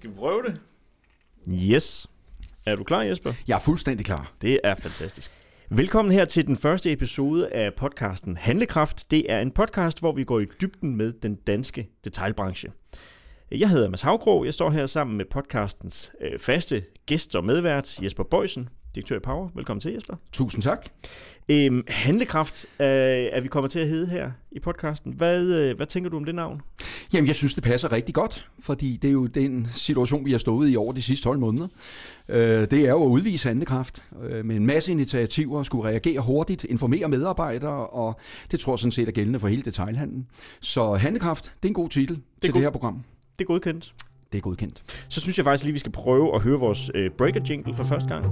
Skal vi prøve det? Yes. Er du klar, Jesper? Jeg er fuldstændig klar. Det er fantastisk. Velkommen her til den første episode af podcasten Handlekraft. Det er en podcast, hvor vi går i dybden med den danske detailbranche. Jeg hedder Mads Havgro. Jeg står her sammen med podcastens øh, faste gæst og medvært, Jesper Bøjsen, direktør i Power. Velkommen til, Jesper. Tusind tak. Øhm, handlekraft øh, er vi kommet til at hedde her i podcasten. Hvad, øh, hvad tænker du om det navn? Jamen, jeg synes, det passer rigtig godt, fordi det er jo den situation, vi har stået i over de sidste 12 måneder. Øh, det er jo at udvise handlekraft øh, med en masse initiativer, skulle reagere hurtigt, informere medarbejdere, og det tror jeg sådan set er gældende for hele detailhandlen. Så handlekraft, det er en god titel det til god. det her program. Det er godkendt. Det er godkendt. Så synes jeg faktisk lige, vi skal prøve at høre vores øh, breaker jingle for første gang.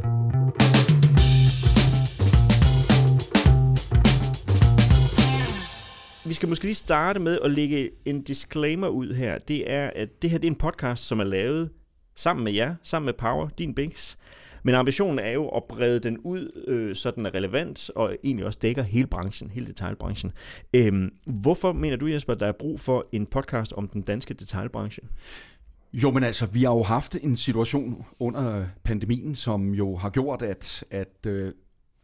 Vi skal måske lige starte med at lægge en disclaimer ud her. Det er, at det her det er en podcast, som er lavet sammen med jer, sammen med Power, din Binks. Men ambitionen er jo at brede den ud, øh, så den er relevant, og egentlig også dækker hele branchen, hele detailbranchen. Øhm, hvorfor mener du, Jesper, der er brug for en podcast om den danske detailbranche? Jo, men altså, vi har jo haft en situation under pandemien, som jo har gjort, at, at øh,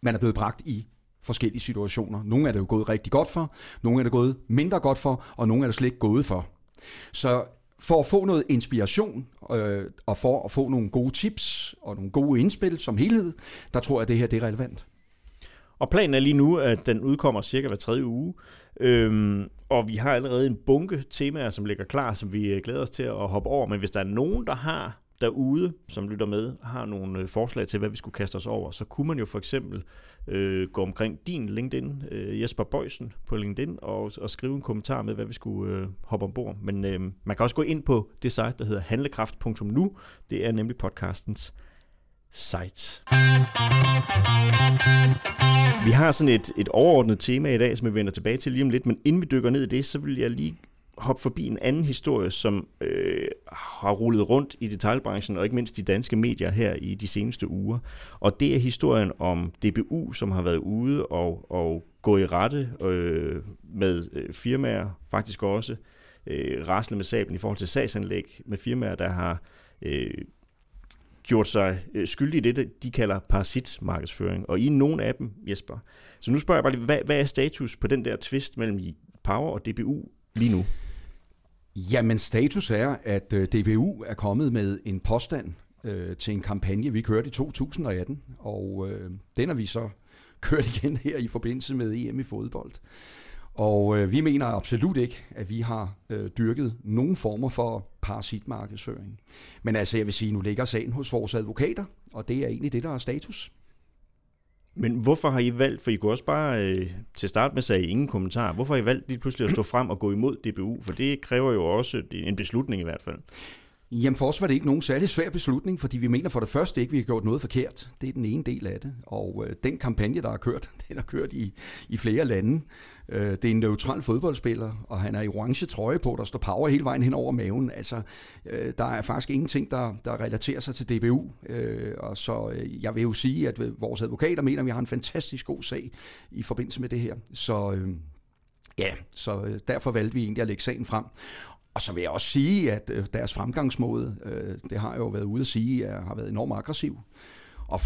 man er blevet bragt i forskellige situationer. Nogle er det jo gået rigtig godt for, nogle er det gået mindre godt for, og nogle er det slet ikke gået for. Så for at få noget inspiration, øh, og for at få nogle gode tips og nogle gode indspil som helhed, der tror jeg, at det her det er relevant. Og planen er lige nu, at den udkommer cirka hver tredje uge. Øhm, og vi har allerede en bunke temaer, som ligger klar, som vi øh, glæder os til at hoppe over. Men hvis der er nogen, der har derude, som lytter med, har nogle øh, forslag til, hvad vi skulle kaste os over, så kunne man jo for eksempel øh, gå omkring din LinkedIn, øh, Jesper Bøjsen på LinkedIn, og, og skrive en kommentar med, hvad vi skulle øh, hoppe ombord. Men øh, man kan også gå ind på det site, der hedder handlekraft.nu. Det er nemlig podcastens sites. Vi har sådan et, et overordnet tema i dag, som vi vender tilbage til lige om lidt, men inden vi dykker ned i det, så vil jeg lige hoppe forbi en anden historie, som øh, har rullet rundt i detailbranchen, og ikke mindst de danske medier her i de seneste uger. Og det er historien om DBU, som har været ude og, og gå i rette øh, med øh, firmaer, faktisk også øh, rasle med sablen i forhold til sagsanlæg med firmaer, der har øh, gjort sig øh, skyldige i det, de kalder parasitmarkedsføring. Og I er nogen af dem, Jesper. Så nu spørger jeg bare lige, hvad, hvad er status på den der tvist mellem Power og DBU lige nu? Jamen, status er, at øh, DBU er kommet med en påstand øh, til en kampagne, vi kørte i 2018, og øh, den har vi så kørt igen her i forbindelse med EM i fodbold. Og øh, vi mener absolut ikke, at vi har øh, dyrket nogen former for parasitmarkedsføring. Men altså, jeg vil sige, nu ligger sagen hos vores advokater, og det er egentlig det, der er status. Men hvorfor har I valgt, for I kunne også bare øh, til start med sagde ingen kommentar, hvorfor har I valgt lige pludselig at stå frem og gå imod DBU? For det kræver jo også en beslutning i hvert fald. Jamen for os var det ikke nogen særlig svær beslutning, fordi vi mener for det første ikke, at vi har gjort noget forkert. Det er den ene del af det. Og øh, den kampagne, der har kørt, den har kørt i, i flere lande. Øh, det er en neutral fodboldspiller, og han er i orange trøje på, der står power hele vejen hen over maven. Altså, øh, der er faktisk ingenting, der, der relaterer sig til DBU. Øh, og så øh, jeg vil jo sige, at øh, vores advokater mener, at vi har en fantastisk god sag i forbindelse med det her. Så... Øh, Ja, så øh, derfor valgte vi egentlig at lægge sagen frem. Og så vil jeg også sige, at øh, deres fremgangsmåde, øh, det har jeg jo været ude at sige, har været enormt aggressiv. Og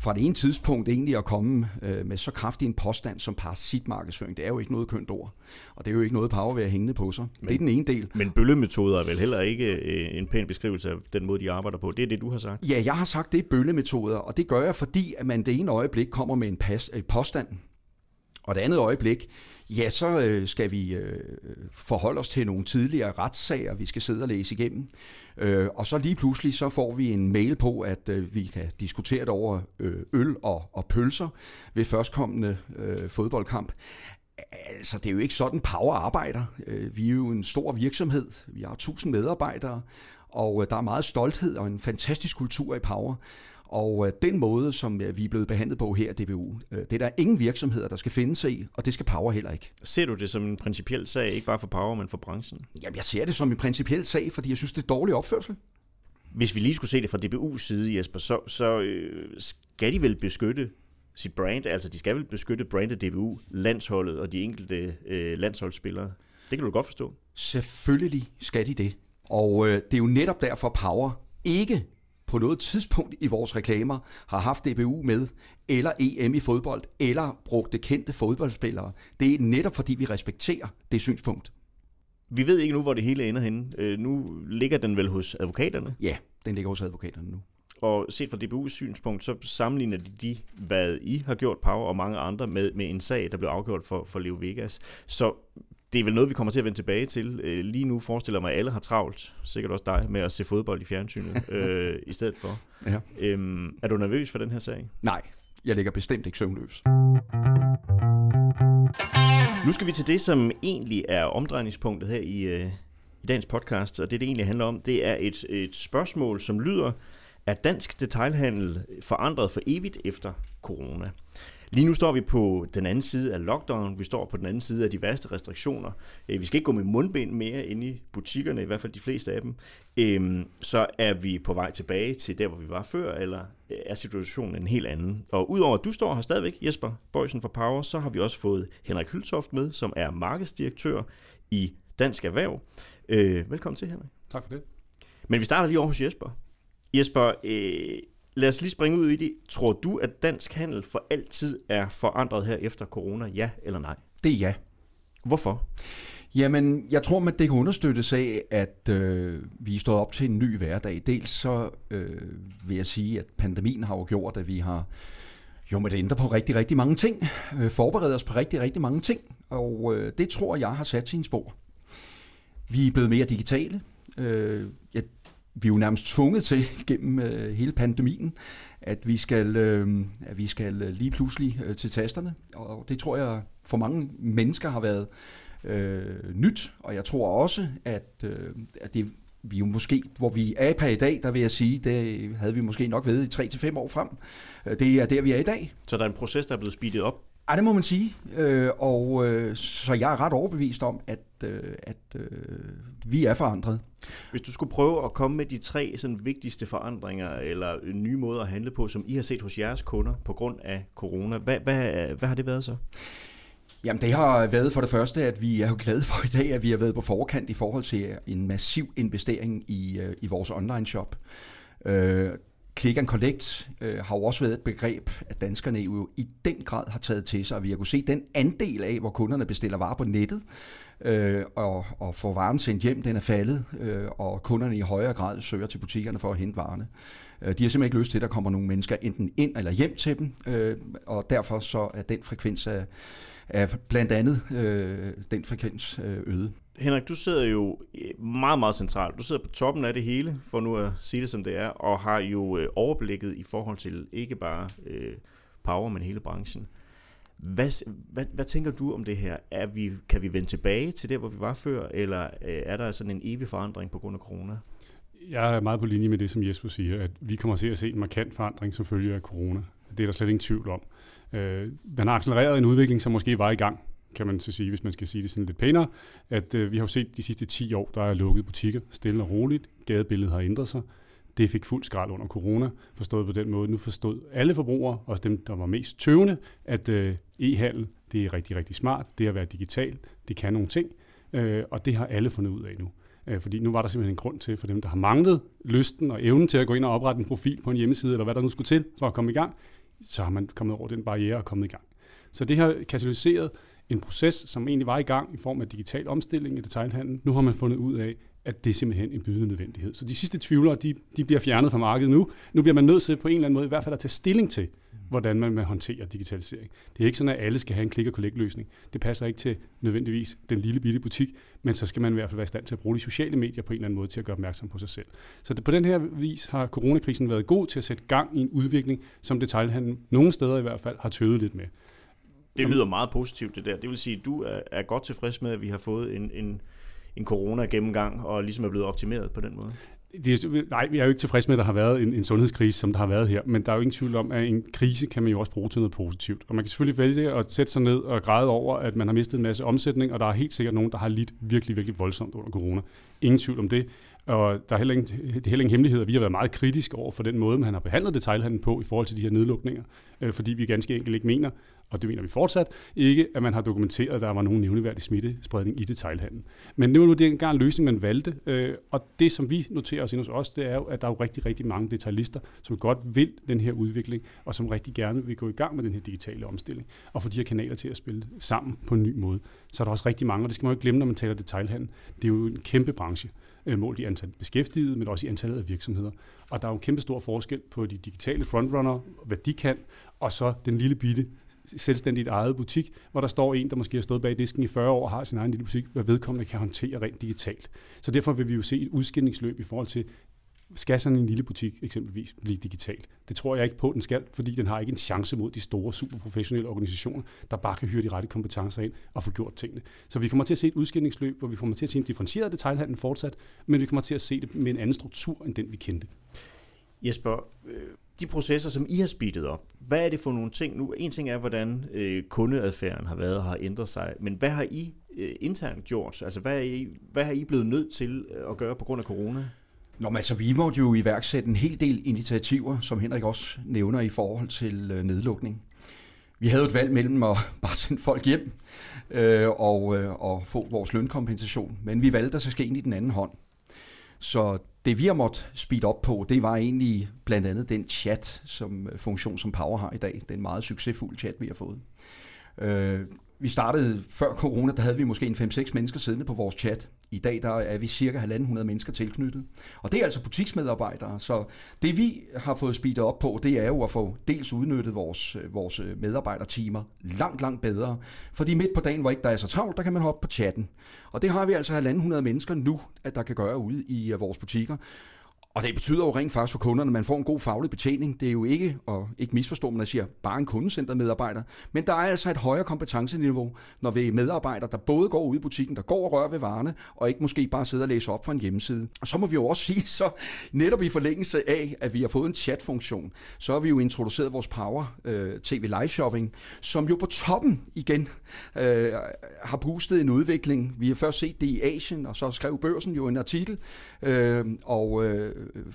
fra det ene tidspunkt egentlig at komme øh, med så kraftig en påstand som parasitmarkedsføring, det er jo ikke noget kønt ord. Og det er jo ikke noget power ved at hængende på sig. Men, det er den ene del. Men bøllemetoder er vel heller ikke en pæn beskrivelse af den måde, de arbejder på. Det er det, du har sagt. Ja, jeg har sagt, det er bøllemetoder, og det gør jeg, fordi at man det ene øjeblik kommer med en pas, et påstand, og det andet øjeblik, ja, så øh, skal vi øh, forholde os til nogle tidligere retssager, vi skal sidde og læse igennem. Øh, og så lige pludselig så får vi en mail på, at øh, vi kan diskutere det over øh, øl og, og pølser ved førstkommende øh, fodboldkamp. Altså, det er jo ikke sådan, Power arbejder. Øh, vi er jo en stor virksomhed. Vi har 1000 medarbejdere, og øh, der er meget stolthed og en fantastisk kultur i Power. Og øh, den måde, som øh, vi er blevet behandlet på her i DBU, øh, det er der ingen virksomheder, der skal finde sig i, og det skal Power heller ikke. Ser du det som en principiel sag, ikke bare for Power, men for branchen? Jamen, jeg ser det som en principiel sag, fordi jeg synes, det er dårlig opførsel. Hvis vi lige skulle se det fra DBU's side, Jesper, så, så øh, skal de vel beskytte sit brand, altså de skal vel beskytte brandet DBU, landsholdet og de enkelte øh, landsholdsspillere. Det kan du godt forstå. Selvfølgelig skal de det. Og øh, det er jo netop derfor Power ikke på noget tidspunkt i vores reklamer har haft DBU med, eller EM i fodbold, eller brugte kendte fodboldspillere. Det er netop fordi, vi respekterer det synspunkt. Vi ved ikke nu, hvor det hele ender henne. Øh, nu ligger den vel hos advokaterne? Ja, den ligger hos advokaterne nu. Og set fra DBU's synspunkt, så sammenligner de, de hvad I har gjort, Power og mange andre, med, med en sag, der blev afgjort for, for Leo Vegas. Så det er vel noget, vi kommer til at vende tilbage til. Øh, lige nu forestiller mig, at alle har travlt, sikkert også dig, med at se fodbold i fjernsynet øh, i stedet for. Ja. Øhm, er du nervøs for den her sag? Nej, jeg ligger bestemt ikke søvnløs. Nu skal vi til det, som egentlig er omdrejningspunktet her i, øh, i dagens podcast, og det, det egentlig handler om, det er et, et spørgsmål, som lyder, er dansk detailhandel forandret for evigt efter corona? Lige nu står vi på den anden side af lockdown, vi står på den anden side af de værste restriktioner. Øh, vi skal ikke gå med mundbind mere inde i butikkerne, i hvert fald de fleste af dem. Øhm, så er vi på vej tilbage til der, hvor vi var før, eller øh, er situationen en helt anden. Og udover at du står her stadigvæk, Jesper Bøjsen fra Power, så har vi også fået Henrik Hyltoft med, som er markedsdirektør i Dansk Erhverv. Øh, velkommen til, Henrik. Tak for det. Men vi starter lige over hos Jesper. Jesper, øh, lad os lige springe ud i det. Tror du, at dansk handel for altid er forandret her efter corona? Ja eller nej? Det er ja. Hvorfor? Jamen, jeg tror, at det kan understøttes af, at øh, vi stået op til en ny hverdag. Dels så øh, vil jeg sige, at pandemien har jo gjort, at vi har jo med det ændre på rigtig, rigtig mange ting. Øh, forbereder os på rigtig, rigtig mange ting. Og øh, det tror jeg har sat sin spor. Vi er blevet mere digitale. Øh, jeg vi er jo nærmest tvunget til gennem øh, hele pandemien, at vi skal, øh, at vi skal øh, lige pludselig øh, til tasterne. Og det tror jeg for mange mennesker har været øh, nyt, og jeg tror også, at, øh, at det vi jo måske, hvor vi er på i dag, der vil jeg sige, det havde vi måske nok ved i 3-5 år frem. Øh, det er der, vi er i dag. Så der er en proces, der er blevet speedet op? Ja, det må man sige. Øh, og øh, så jeg er ret overbevist om, at, øh, at øh, vi er forandret. Hvis du skulle prøve at komme med de tre sådan, vigtigste forandringer eller nye måder at handle på, som I har set hos jeres kunder på grund af corona, hvad, hvad, hvad har det været så? Jamen det har været for det første, at vi er jo glade for i dag, at vi har været på forkant i forhold til en massiv investering i, øh, i vores online shop. Øh, Click and Collect øh, har jo også været et begreb, at danskerne jo i den grad har taget til sig, og vi har kunne se den andel af, hvor kunderne bestiller varer på nettet, øh, og, og får varen sendt hjem, den er faldet, øh, og kunderne i højere grad søger til butikkerne for at hente varerne. Øh, de har simpelthen ikke lyst til, at der kommer nogle mennesker enten ind eller hjem til dem, øh, og derfor så er den frekvens af, af blandt andet øh, den frekvens øh, øget. Henrik, du sidder jo eh, meget, meget centralt. Du sidder på toppen af det hele, for nu at sige det som det er, og har jo eh, overblikket i forhold til ikke bare øh, Power, men hele branchen. Hvad, hvad, hvad tænker du om det her? Er vi, kan vi vende tilbage til det, hvor vi var før, eller øh, er der sådan en evig forandring på grund af corona? Jeg er meget på linje med det, som Jesper siger, at vi kommer til at se en markant forandring som følge af corona. Det er der slet ingen tvivl om. Øh, man har accelereret en udvikling, som måske var i gang kan man så sige, hvis man skal sige det sådan lidt pænere, at øh, vi har jo set de sidste 10 år, der er lukket butikker stille og roligt. Gadebilledet har ændret sig. Det fik fuld skrald under corona, forstået på den måde. Nu forstod alle forbrugere, også dem, der var mest tøvende, at øh, e-handel, det er rigtig, rigtig smart. Det at være digital, det kan nogle ting, øh, og det har alle fundet ud af nu. Øh, fordi nu var der simpelthen en grund til, for dem, der har manglet lysten og evnen til at gå ind og oprette en profil på en hjemmeside, eller hvad der nu skulle til for at komme i gang, så har man kommet over den barriere og kommet i gang. Så det har katalyseret en proces, som egentlig var i gang i form af digital omstilling i detailhandlen. Nu har man fundet ud af, at det er simpelthen en bydende nødvendighed. Så de sidste tvivlere, de, de bliver fjernet fra markedet nu. Nu bliver man nødt til på en eller anden måde i hvert fald at tage stilling til, hvordan man vil håndtere digitalisering. Det er ikke sådan, at alle skal have en klik og collect løsning. Det passer ikke til nødvendigvis den lille bitte butik, men så skal man i hvert fald være i stand til at bruge de sociale medier på en eller anden måde til at gøre opmærksom på sig selv. Så det, på den her vis har coronakrisen været god til at sætte gang i en udvikling, som detailhandlen nogle steder i hvert fald har tøvet lidt med. Det lyder meget positivt, det der. Det vil sige, at du er, er godt tilfreds med, at vi har fået en, en, en corona-gennemgang, og ligesom er blevet optimeret på den måde? Det nej, vi er jo ikke tilfredse med, at der har været en, en sundhedskrise, som der har været her, men der er jo ingen tvivl om, at en krise kan man jo også bruge til noget positivt. Og man kan selvfølgelig vælge at sætte sig ned og græde over, at man har mistet en masse omsætning, og der er helt sikkert nogen, der har lidt virkelig, virkelig voldsomt under corona. Ingen tvivl om det. Og der er heller ingen, det er heller ingen hemmelighed, at vi har været meget kritiske over for den måde, man har behandlet detailhandlen på i forhold til de her nedlukninger, øh, fordi vi ganske enkelt ikke mener, og det mener vi fortsat, ikke at man har dokumenteret, at der var nogen nævneværdig smittespredning i detailhandlen. Men det var nu den gang løsning, man valgte, øh, og det som vi noterer os ind hos os, det er jo, at der er jo rigtig, rigtig mange detaljister, som godt vil den her udvikling, og som rigtig gerne vil gå i gang med den her digitale omstilling, og få de her kanaler til at spille sammen på en ny måde. Så er der også rigtig mange, og det skal man jo ikke glemme, når man taler detaljhandel. Det er jo en kæmpe branche, øh, målt i antal beskæftigede, men også i antallet af virksomheder. Og der er jo en kæmpe stor forskel på de digitale frontrunner, hvad de kan, og så den lille bitte selvstændigt eget butik, hvor der står en, der måske har stået bag disken i 40 år og har sin egen lille butik, hvad vedkommende kan håndtere rent digitalt. Så derfor vil vi jo se et udskillingsløb i forhold til, skal sådan en lille butik eksempelvis blive digital? Det tror jeg ikke på, den skal, fordi den har ikke en chance mod de store, superprofessionelle organisationer, der bare kan hyre de rette kompetencer ind og få gjort tingene. Så vi kommer til at se et udskillingsløb, hvor vi kommer til at se en differentieret detaljhandel fortsat, men vi kommer til at se det med en anden struktur, end den vi kendte. Jesper, øh, de processer, som I har speedet op, hvad er det for nogle ting? Nu, en ting er, hvordan øh, kundeadfærden har været og har ændret sig, men hvad har I øh, internt gjort? Altså, hvad er, I, hvad har I blevet nødt til at gøre på grund af corona? Nå, men altså, vi måtte jo iværksætte en hel del initiativer, som Henrik også nævner i forhold til øh, nedlukning. Vi havde et valg mellem at bare sende folk hjem øh, og, øh, og få vores lønkompensation, men vi valgte at så ske ind i den anden hånd. Så det vi har måttet speed op på, det var egentlig blandt andet den chat, som øh, funktion som Power har i dag. Den meget succesfulde chat, vi har fået. Øh, vi startede før corona, der havde vi måske en 5-6 mennesker siddende på vores chat. I dag der er vi cirka 1.500 mennesker tilknyttet. Og det er altså butiksmedarbejdere, så det vi har fået speedet op på, det er jo at få dels udnyttet vores, øh, vores øh, medarbejdertimer langt, langt bedre. Fordi midt på dagen, hvor ikke der er så travlt, der kan man hoppe på chatten. Og det har vi altså 1.500 mennesker nu, at der kan gøre ude i øh, vores butikker. Og det betyder jo rent faktisk for kunderne, at man får en god faglig betjening. Det er jo ikke, og ikke misforstå, når jeg siger, bare en kundecentermedarbejder. Men der er altså et højere kompetenceniveau, når vi er medarbejdere, der både går ud i butikken, der går og rører ved varerne, og ikke måske bare sidder og læser op fra en hjemmeside. Og så må vi jo også sige, så netop i forlængelse af, at vi har fået en chatfunktion, så har vi jo introduceret vores Power øh, TV Live Shopping, som jo på toppen igen øh, har boostet en udvikling. Vi har først set det i Asien, og så skrev børsen jo en artikel, øh, og øh, Øh, øh,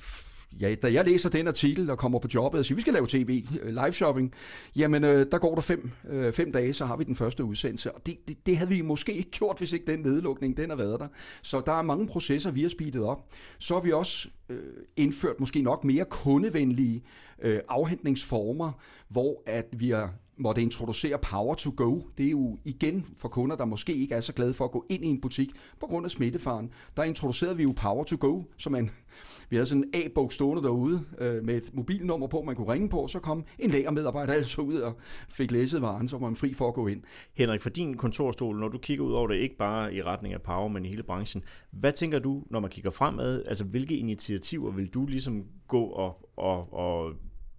ja, da jeg læser den artikel og kommer på jobbet og siger, vi skal lave tv, øh, live shopping, jamen øh, der går der fem, øh, fem dage, så har vi den første udsendelse. Og det, det, det havde vi måske ikke gjort, hvis ikke den nedlukning, den har været der. Så der er mange processer, vi har speedet op. Så har vi også øh, indført måske nok mere kundevenlige øh, afhentningsformer, hvor at vi har måtte introducere Power to Go. Det er jo igen for kunder, der måske ikke er så glade for at gå ind i en butik på grund af smittefaren. Der introducerede vi jo Power to Go, som man vi havde sådan en A-bog stående derude øh, med et mobilnummer på, man kunne ringe på, så kom en lagermedarbejder altså ud og fik læset varen, så var man fri for at gå ind. Henrik, for din kontorstol, når du kigger ud over det, ikke bare i retning af Power, men i hele branchen, hvad tænker du, når man kigger fremad? Altså, hvilke initiativer vil du ligesom gå og, og, og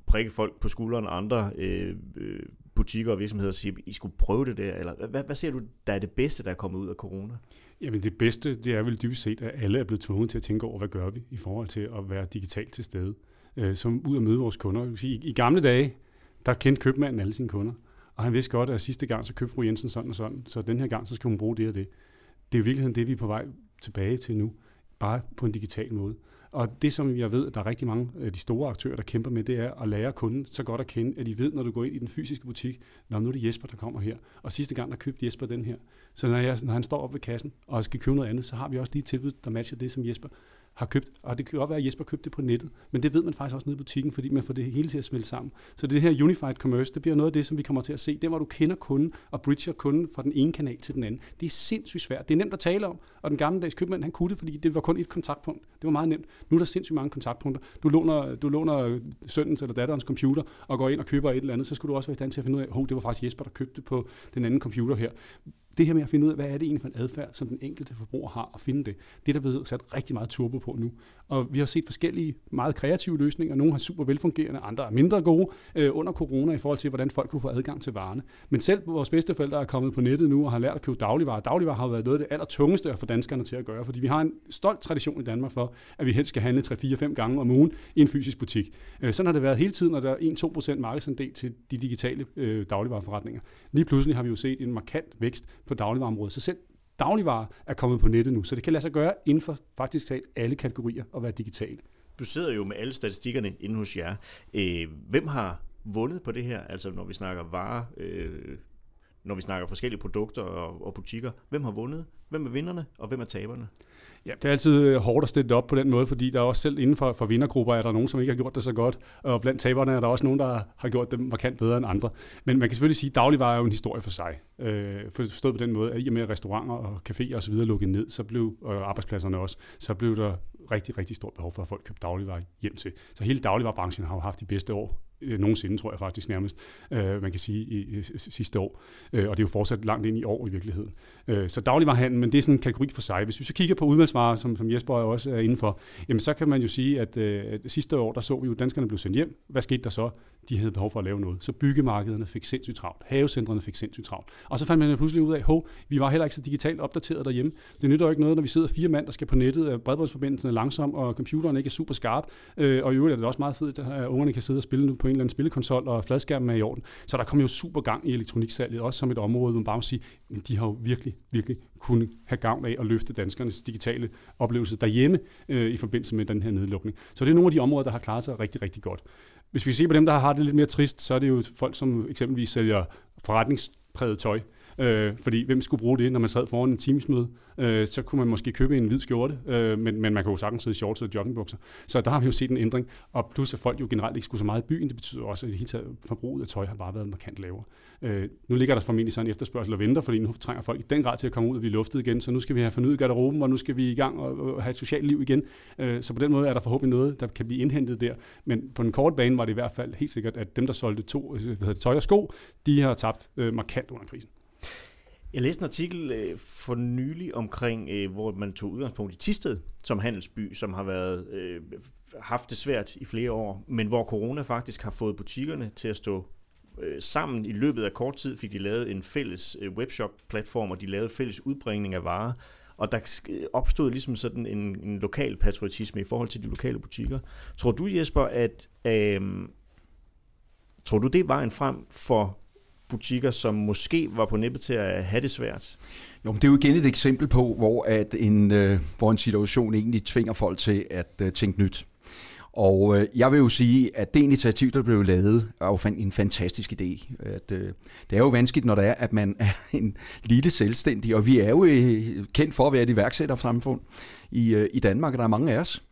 prikke folk på skulderen, andre øh, øh, butikker og virksomheder og sige, I skulle prøve det der? Eller hvad, hvad ser du, der er det bedste, der er kommet ud af corona? Jamen det bedste, det er vel dybest set, at alle er blevet tvunget til at tænke over, hvad gør vi i forhold til at være digitalt til stede, øh, som ud at møde vores kunder. I, I gamle dage, der kendte købmanden alle sine kunder, og han vidste godt, at sidste gang, så købte fru Jensen sådan og sådan, så den her gang, så skal hun bruge det og det. Det er i virkeligheden det, vi er på vej tilbage til nu, bare på en digital måde. Og det, som jeg ved, at der er rigtig mange af de store aktører, der kæmper med, det er at lære kunden så godt at kende, at de ved, når du går ind i den fysiske butik, når nu er det Jesper, der kommer her. Og sidste gang, der købte Jesper den her. Så når, jeg, når han står op ved kassen og skal købe noget andet, så har vi også lige tilbud, der matcher det, som Jesper har købt. Og det kan godt være, at Jesper købte det på nettet, men det ved man faktisk også nede i butikken, fordi man får det hele til at smelte sammen. Så det her unified commerce, det bliver noget af det, som vi kommer til at se. Det hvor du kender kunden og bridger kunden fra den ene kanal til den anden. Det er sindssygt svært. Det er nemt at tale om, og den gamle dags købmand, han kunne det, fordi det var kun et kontaktpunkt. Det var meget nemt. Nu er der sindssygt mange kontaktpunkter. Du låner, du låner søndens eller datterens computer og går ind og køber et eller andet, så skulle du også være i stand til at finde ud af, at det var faktisk Jesper, der købte på den anden computer her det her med at finde ud af, hvad er det egentlig for en adfærd, som den enkelte forbruger har, og finde det, det er der blevet sat rigtig meget turbo på nu. Og vi har set forskellige meget kreative løsninger. Nogle har super velfungerende, andre er mindre gode øh, under corona i forhold til, hvordan folk kunne få adgang til varerne. Men selv vores bedsteforældre er kommet på nettet nu og har lært at købe dagligvarer. Dagligvarer har været noget af det allertungeste at få danskerne til at gøre, fordi vi har en stolt tradition i Danmark for, at vi helst skal handle 3-4-5 gange om ugen i en fysisk butik. Øh, sådan har det været hele tiden, og der er 1-2% markedsandel til de digitale øh, dagligvareforretninger. Lige pludselig har vi jo set en markant vækst på dagligvarerområdet. Så selv dagligvarer er kommet på nettet nu, så det kan lade sig gøre inden for faktisk talt alle kategorier at være digitale. Du sidder jo med alle statistikkerne inde hos jer. Øh, hvem har vundet på det her? Altså når vi snakker varer, øh, når vi snakker forskellige produkter og, og butikker. Hvem har vundet? Hvem er vinderne, og hvem er taberne? Ja, det er altid øh, hårdt at stille op på den måde, fordi der er også selv inden for, for vindergrupper er der nogen, som ikke har gjort det så godt, og blandt taberne er der også nogen, der har gjort det markant bedre end andre. Men man kan selvfølgelig sige, at dagligvarer er jo en historie for sig. Øh, forstået på den måde, at i og med at restauranter og caféer osv. lukkede ned, så blev, og arbejdspladserne også, så blev der rigtig, rigtig stort behov for, at folk købte dagligvarer hjem til. Så hele dagligvarerbranchen har jo haft de bedste år øh, nogensinde, tror jeg faktisk nærmest, øh, man kan sige, i, i sidste år. Øh, og det er jo fortsat langt ind i år i virkeligheden. Øh, så dagligvarerhandel, men det er sådan en kategori for sig. Hvis vi så kigger på udvalgsvarer, som, som Jesper også er inde for, jamen så kan man jo sige, at, øh, at sidste år, der så vi jo, at danskerne blev sendt hjem. Hvad skete der så? De havde behov for at lave noget. Så byggemarkederne fik sindssygt travlt. Havecentrene fik sindssygt travlt. Og så fandt man pludselig ud af, at vi var heller ikke så digitalt opdateret derhjemme. Det nytter jo ikke noget, når vi sidder fire mand, der skal på nettet, bredbåndsforbindelsen er langsom, og computeren ikke er super skarp. Øh, og i øvrigt er det også meget fedt, at øh, ungerne kan sidde og spille nu på en eller anden spillekonsol, og fladskærmen er i orden. Så der kom jo super gang i elektroniksalget, også som et område, hvor man bare må sige, men de har jo virkelig, virkelig kunne have gavn af at løfte danskernes digitale oplevelse derhjemme øh, i forbindelse med den her nedlukning. Så det er nogle af de områder, der har klaret sig rigtig, rigtig godt. Hvis vi ser på dem, der har det lidt mere trist, så er det jo folk, som eksempelvis sælger forretningspræget tøj. Øh, fordi hvem skulle bruge det, når man sad foran en teamsmøde? Øh, så kunne man måske købe en hvid skjorte, øh, men, men man kan jo sagtens sidde i shorts og joggingbukser. Så der har vi jo set en ændring. Og plus at folk jo generelt ikke skulle så meget i byen, det betyder også, at det hele taget forbruget af tøj har bare været markant lavere. Øh, nu ligger der formentlig sådan en efterspørgsel og venter, fordi nu trænger folk i den grad til at komme ud og blive luftet igen, så nu skal vi have fornyet garderoben, og nu skal vi i gang og, og have et socialt liv igen. Øh, så på den måde er der forhåbentlig noget, der kan blive indhentet der. Men på den korte bane var det i hvert fald helt sikkert, at dem, der solgte to, øh, hvad hedder det, tøj og sko, de har tabt øh, markant under krisen. Jeg læste en artikel øh, for nylig omkring, øh, hvor man tog udgangspunkt i Tisted som handelsby, som har været øh, haft det svært i flere år, men hvor corona faktisk har fået butikkerne til at stå øh, sammen. I løbet af kort tid fik de lavet en fælles øh, webshop-platform, og de lavede fælles udbringning af varer. Og der øh, opstod ligesom sådan en, en lokal patriotisme i forhold til de lokale butikker. Tror du, Jesper, at øh, tror du, det var en frem for butikker, som måske var på nippet til at have det svært? Jo, men det er jo igen et eksempel på, hvor, at en, øh, hvor en situation egentlig tvinger folk til at øh, tænke nyt. Og øh, jeg vil jo sige, at det initiativ, der blev lavet, er jo en fantastisk idé. At, øh, det er jo vanskeligt, når det er, at man er en lille selvstændig, og vi er jo øh, kendt for at være et iværksættersamfund i, øh, i Danmark, og der er mange af os.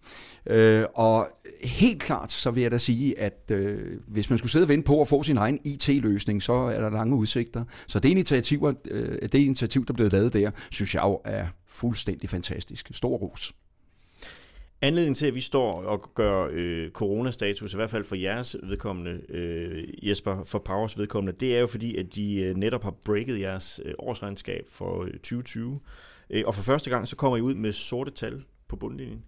Øh, og helt klart, så vil jeg da sige, at øh, hvis man skulle sidde og vente på at få sin egen IT-løsning, så er der lange udsigter. Så det initiativ, øh, det initiativ, der blev lavet der, synes jeg jo er fuldstændig fantastisk. Stor ros. Anledningen til, at vi står og gør øh, coronastatus, i hvert fald for jeres vedkommende, øh, Jesper, for Powers vedkommende, det er jo fordi, at de øh, netop har breaket jeres øh, årsregnskab for øh, 2020. Øh, og for første gang, så kommer I ud med sorte tal på bundlinjen.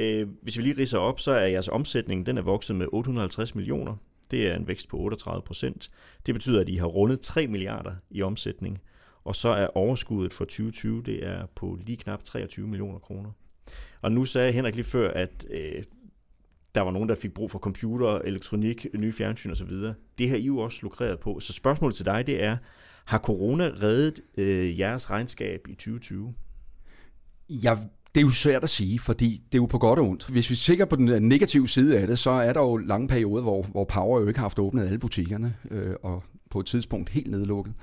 Øh, hvis vi lige riser op, så er jeres omsætning, den er vokset med 850 millioner. Det er en vækst på 38 procent. Det betyder, at I har rundet 3 milliarder i omsætning. Og så er overskuddet for 2020, det er på lige knap 23 millioner kroner. Og nu sagde Henrik lige før, at øh, der var nogen, der fik brug for computer, elektronik, nye fjernsyn osv. Det har I jo også lukreret på. Så spørgsmålet til dig, det er, har corona reddet øh, jeres regnskab i 2020? Jeg det er jo svært at sige, fordi det er jo på godt og ondt. Hvis vi kigger på den negative side af det, så er der jo lange perioder, hvor, hvor Power jo ikke har haft åbnet alle butikkerne, øh, og på et tidspunkt helt nedlukket.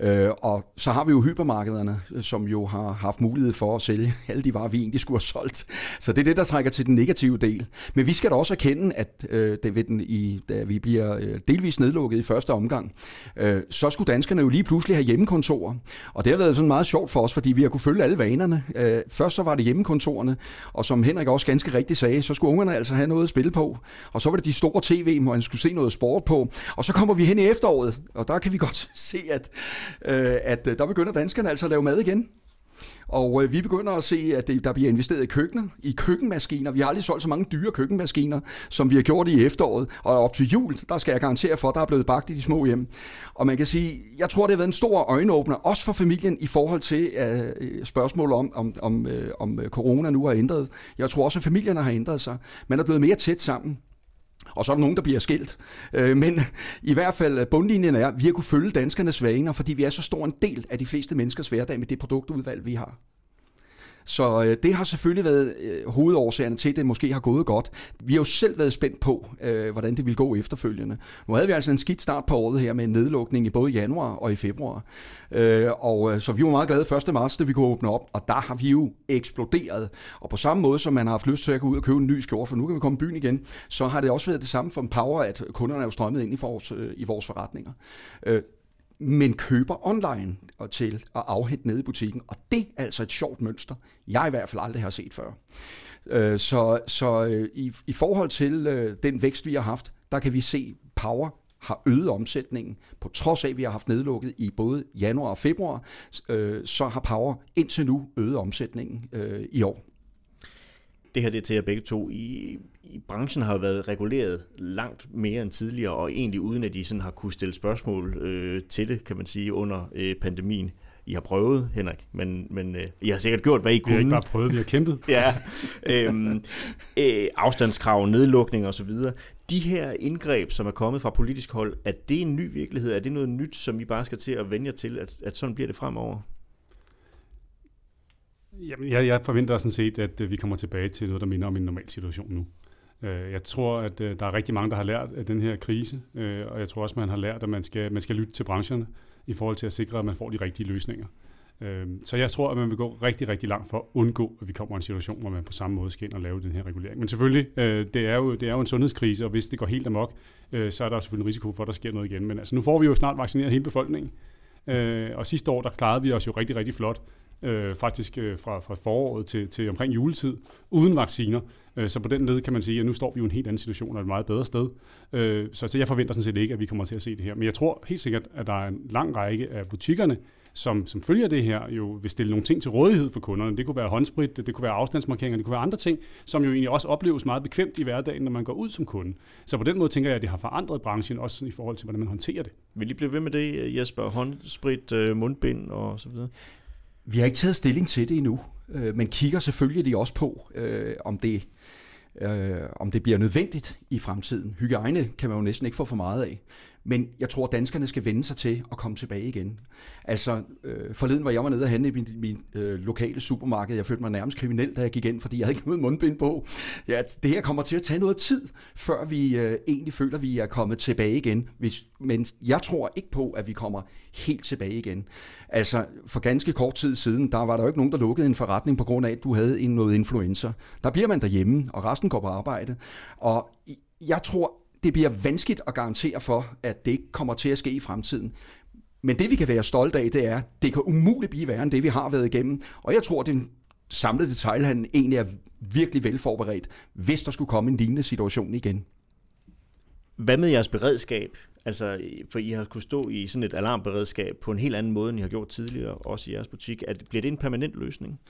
Øh, og så har vi jo hypermarkederne, øh, som jo har haft mulighed for at sælge alle de varer, vi egentlig skulle have solgt. Så det er det, der trækker til den negative del. Men vi skal da også erkende, at øh, det ved den i, da vi bliver øh, delvis nedlukket i første omgang, øh, så skulle danskerne jo lige pludselig have hjemmekontorer. Og det har været sådan meget sjovt for os, fordi vi har kunne følge alle vanerne. Øh, først så var det hjemmekontorerne, og som Henrik også ganske rigtigt sagde, så skulle ungerne altså have noget at spille på. Og så var det de store tv, hvor man skulle se noget sport på. Og så kommer vi hen i efteråret, og der kan vi godt se, at, øh, at øh, der begynder danskerne altså at lave mad igen. Og øh, vi begynder at se, at det, der bliver investeret i køkkener, i køkkenmaskiner. Vi har aldrig solgt så mange dyre køkkenmaskiner, som vi har gjort i efteråret. Og op til jul, der skal jeg garantere for, at der er blevet bagt i de små hjem. Og man kan sige, jeg tror, det har været en stor øjenåbner, også for familien, i forhold til øh, spørgsmål om, om, om, øh, om øh, corona nu har ændret. Jeg tror også, at familierne har ændret sig. Man er blevet mere tæt sammen. Og så er der nogen, der bliver skilt. Øh, men i hvert fald øh, bundlinjen er, at vi har kunne følge danskernes vaner, fordi vi er så stor en del af de fleste menneskers hverdag med det produktudvalg, vi har. Så øh, det har selvfølgelig været øh, hovedårsagerne til, at det måske har gået godt. Vi har jo selv været spændt på, øh, hvordan det vil gå efterfølgende. Nu havde vi altså en skidt start på året her med en nedlukning i både januar og i februar. Øh, og øh, så vi var meget glade 1. marts, da vi kunne åbne op, og der har vi jo eksploderet. Og på samme måde, som man har haft lyst til at gå ud og købe en ny skjorte, for nu kan vi komme i byen igen, så har det også været det samme for en power, at kunderne er jo strømmet ind i vores, øh, i vores forretninger. Øh, men køber online og til at afhente nede i butikken. Og det er altså et sjovt mønster, jeg i hvert fald aldrig har set før. Øh, så så øh, i, i forhold til øh, den vækst, vi har haft, der kan vi se, Power har øget omsætningen, på trods af, at vi har haft nedlukket i både januar og februar, øh, så har Power indtil nu øget omsætningen øh, i år. Det her det er til jer begge to. I, i branchen har jo været reguleret langt mere end tidligere, og egentlig uden at de sådan har kunne stille spørgsmål øh, til det, kan man sige, under øh, pandemien. I har prøvet, Henrik, men, men øh, I har sikkert gjort, hvad I kunne. Vi har ikke bare prøvet, vi har kæmpet. ja, øhm, øh, afstandskrav, nedlukning og så videre. De her indgreb, som er kommet fra politisk hold, er det en ny virkelighed? Er det noget nyt, som I bare skal til at vende jer til, at, at sådan bliver det fremover? Jamen, jeg, jeg forventer sådan set, at øh, vi kommer tilbage til noget, der minder om en normal situation nu. Øh, jeg tror, at øh, der er rigtig mange, der har lært af den her krise, og jeg tror også, man har lært, at man skal, man skal lytte til brancherne i forhold til at sikre, at man får de rigtige løsninger. Så jeg tror, at man vil gå rigtig, rigtig langt for at undgå, at vi kommer i en situation, hvor man på samme måde skal ind og lave den her regulering. Men selvfølgelig, det er jo, det er jo en sundhedskrise, og hvis det går helt amok, så er der selvfølgelig en risiko for, at der sker noget igen. Men altså, nu får vi jo snart vaccineret hele befolkningen. Og sidste år, der klarede vi os jo rigtig, rigtig flot øh, faktisk øh, fra, fra foråret til, til omkring juletid, uden vacciner. Øh, så på den led kan man sige, at nu står vi jo i en helt anden situation og et meget bedre sted. Øh, så, så jeg forventer sådan set ikke, at vi kommer til at se det her. Men jeg tror helt sikkert, at der er en lang række af butikkerne, som, som følger det her, jo vil stille nogle ting til rådighed for kunderne. Det kunne være håndsprit, det, det kunne være afstandsmarkeringer, det kunne være andre ting, som jo egentlig også opleves meget bekvemt i hverdagen, når man går ud som kunde. Så på den måde tænker jeg, at det har forandret branchen, også i forhold til, hvordan man håndterer det. Vil I blive ved med det, Jesper? Håndsprit, øh, mundbind og så videre? Vi har ikke taget stilling til det endnu, øh, men kigger selvfølgelig også på, øh, om det øh, om det bliver nødvendigt i fremtiden. Hygiejne kan man jo næsten ikke få for meget af. Men jeg tror, danskerne skal vende sig til at komme tilbage igen. Altså, øh, forleden var jeg var nede og handle i min, min øh, lokale supermarked. Jeg følte mig nærmest kriminel, da jeg gik ind, fordi jeg havde ikke noget mundbind på. Ja, det her kommer til at tage noget tid, før vi øh, egentlig føler, at vi er kommet tilbage igen. Hvis, men jeg tror ikke på, at vi kommer helt tilbage igen. Altså, for ganske kort tid siden, der var der jo ikke nogen, der lukkede en forretning på grund af, at du havde en noget influenza. Der bliver man derhjemme, og resten går på arbejde. Og jeg tror det bliver vanskeligt at garantere for, at det ikke kommer til at ske i fremtiden. Men det vi kan være stolte af, det er, det kan umuligt blive værre end det, vi har været igennem. Og jeg tror, at den samlede detaljhandel egentlig er virkelig velforberedt, hvis der skulle komme en lignende situation igen. Hvad med jeres beredskab? Altså, for I har kunnet stå i sådan et alarmberedskab på en helt anden måde, end I har gjort tidligere, også i jeres butik. At, bliver det en permanent løsning?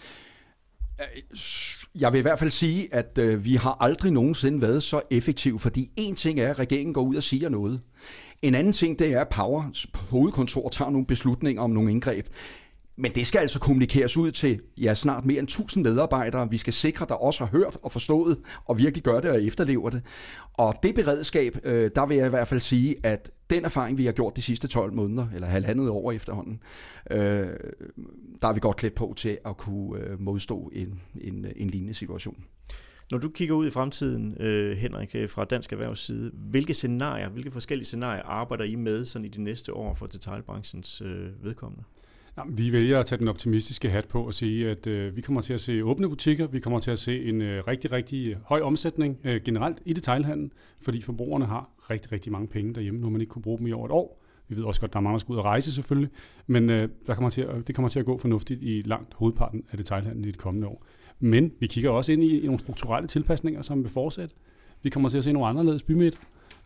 Jeg vil i hvert fald sige, at øh, vi har aldrig nogensinde været så effektive, fordi en ting er, at regeringen går ud og siger noget. En anden ting, det er, at Power hovedkontor tager nogle beslutninger om nogle indgreb. Men det skal altså kommunikeres ud til ja, snart mere end 1000 medarbejdere. Vi skal sikre, der også har hørt og forstået og virkelig gør det og efterlever det. Og det beredskab, øh, der vil jeg i hvert fald sige, at den erfaring, vi har gjort de sidste 12 måneder, eller halvandet år efterhånden, øh, der er vi godt klædt på til at kunne øh, modstå en, en, en lignende situation. Når du kigger ud i fremtiden, øh, Henrik, øh, fra Dansk Erhvervs side, hvilke scenarier, hvilke forskellige scenarier arbejder I med sådan i de næste år for detaljbranchens øh, vedkommende? Jamen, vi vælger at tage den optimistiske hat på og sige, at øh, vi kommer til at se åbne butikker, vi kommer til at se en øh, rigtig, rigtig høj omsætning øh, generelt i detailhandlen, fordi forbrugerne har rigtig, rigtig mange penge derhjemme, nu man ikke kunne bruge dem i over et år. Vi ved også godt, at der er mange, der skal ud og rejse selvfølgelig, men øh, der kommer til at, det kommer til at gå fornuftigt i langt hovedparten af detailhandlen i det kommende år. Men vi kigger også ind i, i nogle strukturelle tilpasninger, som vil fortsætte. Vi kommer til at se nogle anderledes bymidter.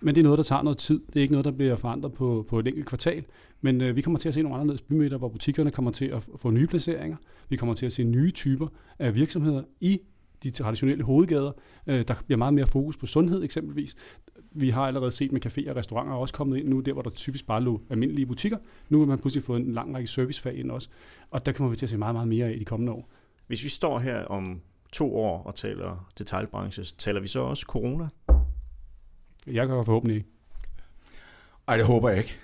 Men det er noget, der tager noget tid. Det er ikke noget, der bliver forandret på, på et enkelt kvartal. Men øh, vi kommer til at se nogle anderledes bymidter, hvor butikkerne kommer til at få nye placeringer. Vi kommer til at se nye typer af virksomheder i de traditionelle hovedgader. Øh, der bliver meget mere fokus på sundhed eksempelvis. Vi har allerede set med caféer og restauranter også kommet ind nu, der hvor der typisk bare lå almindelige butikker. Nu har man pludselig fået en lang række servicefag ind også. Og der kommer vi til at se meget, meget mere af i de kommende år. Hvis vi står her om to år og taler detaljbranche, taler vi så også corona? Jeg gør forhåbentlig ikke. Ej, det håber jeg ikke.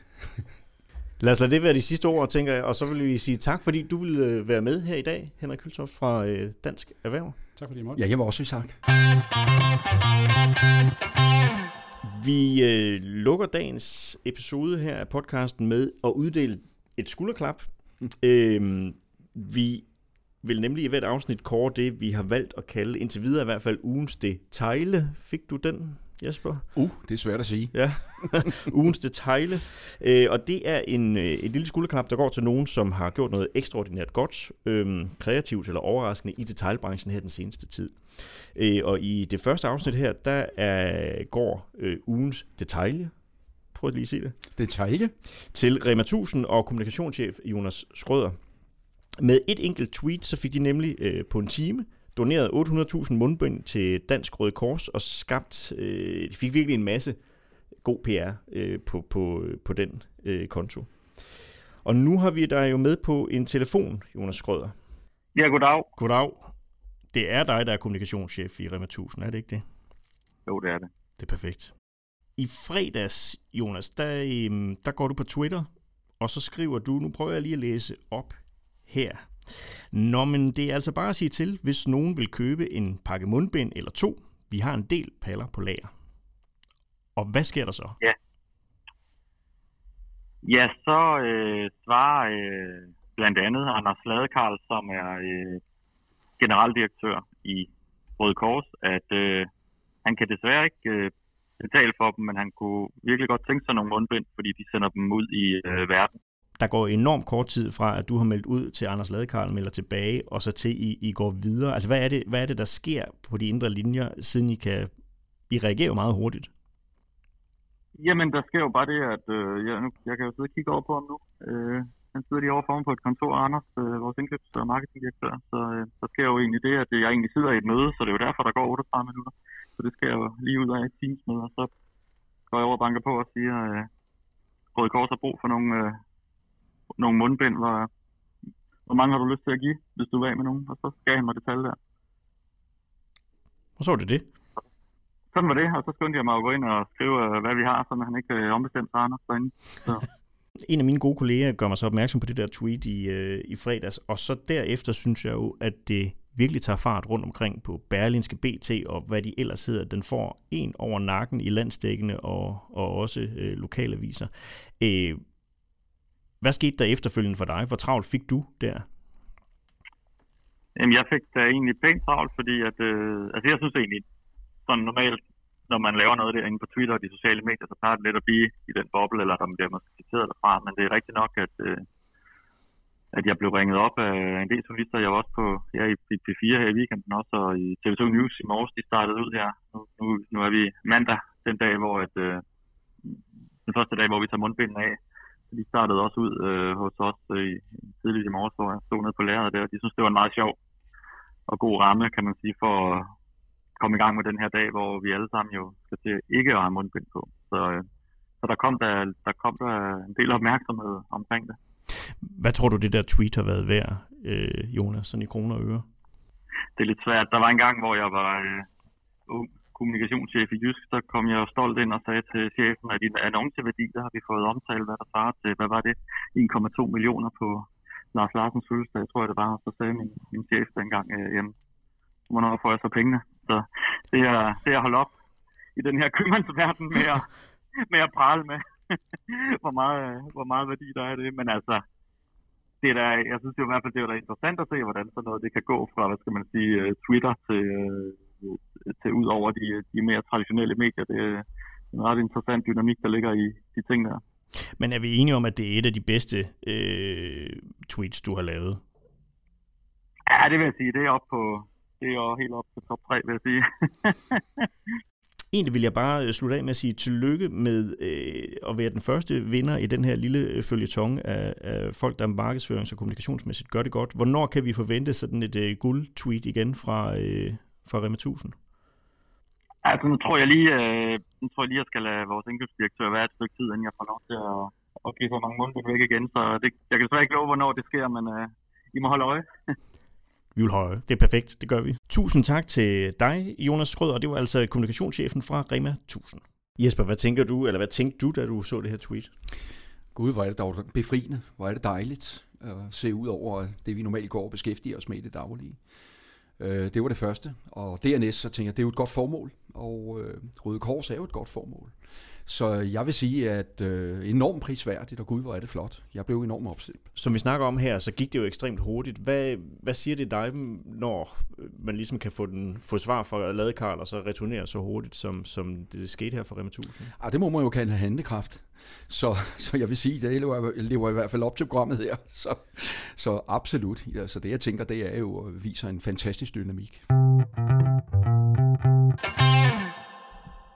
Lad os lade det være de sidste ord, tænker jeg, og så vil vi sige tak, fordi du vil være med her i dag, Henrik Køltoft fra Dansk Erhverv. Tak fordi I måtte. Ja, jeg vil også sige tak. Vi øh, lukker dagens episode her af podcasten med at uddele et skulderklap. Mm. Øhm, vi vil nemlig i hvert afsnit kåre det, vi har valgt at kalde, indtil videre i hvert fald, ugens detaile. Fik du den, Jesper? Uh, det er svært at sige. Ja, ugens detaile. Øh, og det er en, øh, et lille skulderklap, der går til nogen, som har gjort noget ekstraordinært godt, øh, kreativt eller overraskende i detailbranchen her den seneste tid. Øh, og i det første afsnit her, der er, går øh, ugens detaile. Prøv at lige se det. Detaile? Til Rema 1000 og kommunikationschef Jonas Skrøder. Med et enkelt tweet, så fik de nemlig øh, på en time doneret 800.000 mundbind til Dansk Røde Kors og skabt, øh, de fik virkelig en masse god PR øh, på, på, på den øh, konto. Og nu har vi dig jo med på en telefon, Jonas Skrøder. Ja, goddag. Goddag. Det er dig, der er kommunikationschef i Rema 1000, er det ikke det? Jo, det er det. Det er perfekt. I fredags, Jonas, der, øhm, der går du på Twitter, og så skriver du, nu prøver jeg lige at læse op her. Nå, men det er altså bare at sige til, hvis nogen vil købe en pakke mundbind eller to. Vi har en del paller på lager. Og hvad sker der så? Ja, ja så øh, svarer øh, blandt andet Anders Ladekarl, som er øh, generaldirektør i Røde Kors, at øh, han kan desværre ikke øh, betale for dem, men han kunne virkelig godt tænke sig nogle mundbind, fordi de sender dem ud i øh, verden. Der går enormt kort tid fra, at du har meldt ud til Anders Ladekarl, melder tilbage, og så til I, I går videre. Altså, hvad er, det, hvad er det, der sker på de indre linjer, siden I kan... I reagerer jo meget hurtigt. Jamen, der sker jo bare det, at øh, jeg, nu, jeg kan jo sidde og kigge over på ham nu. Øh, han sidder lige over foran på et kontor, Anders, øh, vores indkøbs- og marketingdirektør. Så øh, der sker jo egentlig det, at øh, jeg egentlig sidder i et møde, så det er jo derfor, der går 38 minutter. Så det sker jo lige ud af et teamsmøde, og så går jeg over og banker på og siger, at øh, Røde Kors har brug for nogle, øh, nogle mundbind. Hvor, hvor mange har du lyst til at give, hvis du er af med nogen? Og så gav han mig det tal der. Og så var det det? Sådan var det, og så skyndte jeg mig at gå ind og skrive, øh, hvad vi har, så han ikke øh, ombestemt sig Anders derinde. Så en af mine gode kolleger gør mig så opmærksom på det der tweet i, øh, i fredags, og så derefter synes jeg jo, at det virkelig tager fart rundt omkring på Berlinske BT og hvad de ellers hedder. Den får en over nakken i landstækkende og, og også øh, lokalaviser. Øh, hvad skete der efterfølgende for dig? Hvor travlt fik du der? Jamen, jeg fik da egentlig pænt travlt, fordi at, øh, altså jeg synes egentlig, sådan normalt når man laver noget derinde på Twitter og de sociale medier, så tager det lidt at blive i den boble, eller der bliver måske citeret derfra. Men det er rigtigt nok, at, øh, at jeg blev ringet op af en del journalister. Jeg var også på ja, i P4 her i weekenden også, og i TV2 News i morges, de startede ud her. Nu, nu, nu er vi mandag, den dag, hvor at, øh, den første dag, hvor vi tager mundbinden af. De startede også ud øh, hos os øh, tidligt i morges, hvor jeg stod nede på lærret der. De synes, det var en meget sjov og god ramme, kan man sige, for komme i gang med den her dag, hvor vi alle sammen jo skal til ikke at have mundbind på. Så, øh, så der, kom der, der kom der en del opmærksomhed omkring det. Hvad tror du, det der tweet har været værd, øh, Jonas, sådan i kroner og øre? Det er lidt svært. Der var en gang, hvor jeg var øh, ung kommunikationschef i Jysk, så kom jeg stolt ind og sagde til chefen, at i annonceværdi, der har vi fået omtalt, hvad der svarer til, hvad var det, 1,2 millioner på Lars Larsens fødselsdag, tror jeg det var, og så sagde min, min chef dengang, øh, jamen, hvornår får jeg så pengene? Så det er, det er at holde op i den her købmandsverden med at, med at prale med, hvor, meget, hvor meget værdi der er det. Men altså, det der, jeg synes jo i hvert fald, det er interessant at se, hvordan sådan noget det kan gå fra, hvad skal man sige, øh, Twitter til, øh, til ud over de, de mere traditionelle medier. Det er en ret interessant dynamik, der ligger i de ting der. Men er vi enige om, at det er et af de bedste øh, tweets, du har lavet? Ja, det vil jeg sige. Det er op på, det er jo helt op til top 3, vil jeg sige. Egentlig vil jeg bare øh, slutte af med at sige tillykke med øh, at være den første vinder i den her lille øh, følgetong af, af folk, der markedsførings- og kommunikationsmæssigt gør det godt. Hvornår kan vi forvente sådan et øh, guld-tweet igen fra, øh, fra Rema 1000? Altså, nu tror jeg lige, øh, nu tror jeg lige, jeg skal lade vores indkøbsdirektør være et stykke tid, inden jeg får lov til at, at give så mange mundbind væk igen. Så det, jeg kan desværre ikke love, hvornår det sker, men øh, I må holde øje. vi vil holde. Det er perfekt, det gør vi. Tusind tak til dig, Jonas Skrød, og det var altså kommunikationschefen fra Rema 1000. Jesper, hvad tænker du, eller hvad tænkte du, da du så det her tweet? Gud, hvor er det dog befriende. Hvor er det dejligt at se ud over det, vi normalt går og beskæftiger os med i det daglige. Øh, det var det første. Og dernæst så tænker jeg, det er jo et godt formål, og øh, Røde Kors er jo et godt formål. Så jeg vil sige, at øh, enormt prisværdigt, og gud, hvor er det flot. Jeg blev enormt opstillet. Som vi snakker om her, så gik det jo ekstremt hurtigt. Hvad, hvad siger det dig, når man ligesom kan få, den, få svar fra Ladekarl, og så returnere så hurtigt, som, som det skete her for Rema 1000? Ah, det må man jo kalde handlekraft. Så, så jeg vil sige, det lever, lever i hvert fald op til programmet her. Så, så absolut. Ja, så det jeg tænker, det er jo, viser en fantastisk dynamik.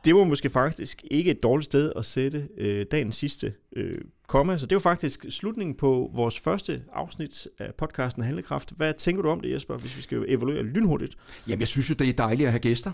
Det var måske faktisk ikke et dårligt sted at sætte øh, dagens sidste øh, komma. Så det var faktisk slutningen på vores første afsnit af podcasten Handlekraft. Hvad tænker du om det, Jesper, hvis vi skal evaluere lynhurtigt? Jamen, jeg synes jo, det er dejligt at have gæster.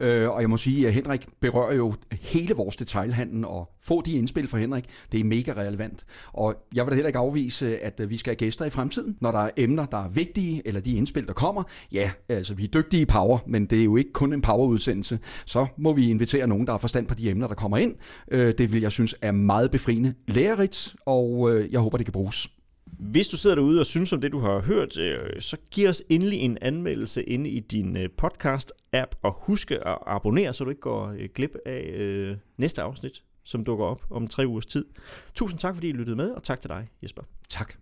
Øh, og jeg må sige, at Henrik berører jo hele vores detailhandel, og få de indspil fra Henrik, det er mega relevant. Og jeg vil da heller ikke afvise, at øh, vi skal have gæster i fremtiden, når der er emner, der er vigtige, eller de indspil, der kommer. Ja, altså vi er dygtige i power, men det er jo ikke kun en powerudsendelse. Så må vi invitere nogen, der har forstand på de emner, der kommer ind. Øh, det vil jeg synes er meget befriende, lærerigt, og øh, jeg håber, det kan bruges. Hvis du sidder derude og synes om det, du har hørt, øh, så giv os endelig en anmeldelse inde i din øh, podcast-app, og husk at abonnere, så du ikke går øh, glip af næste afsnit, som dukker op om tre ugers tid. Tusind tak, fordi I lyttede med, og tak til dig, Jesper. Tak.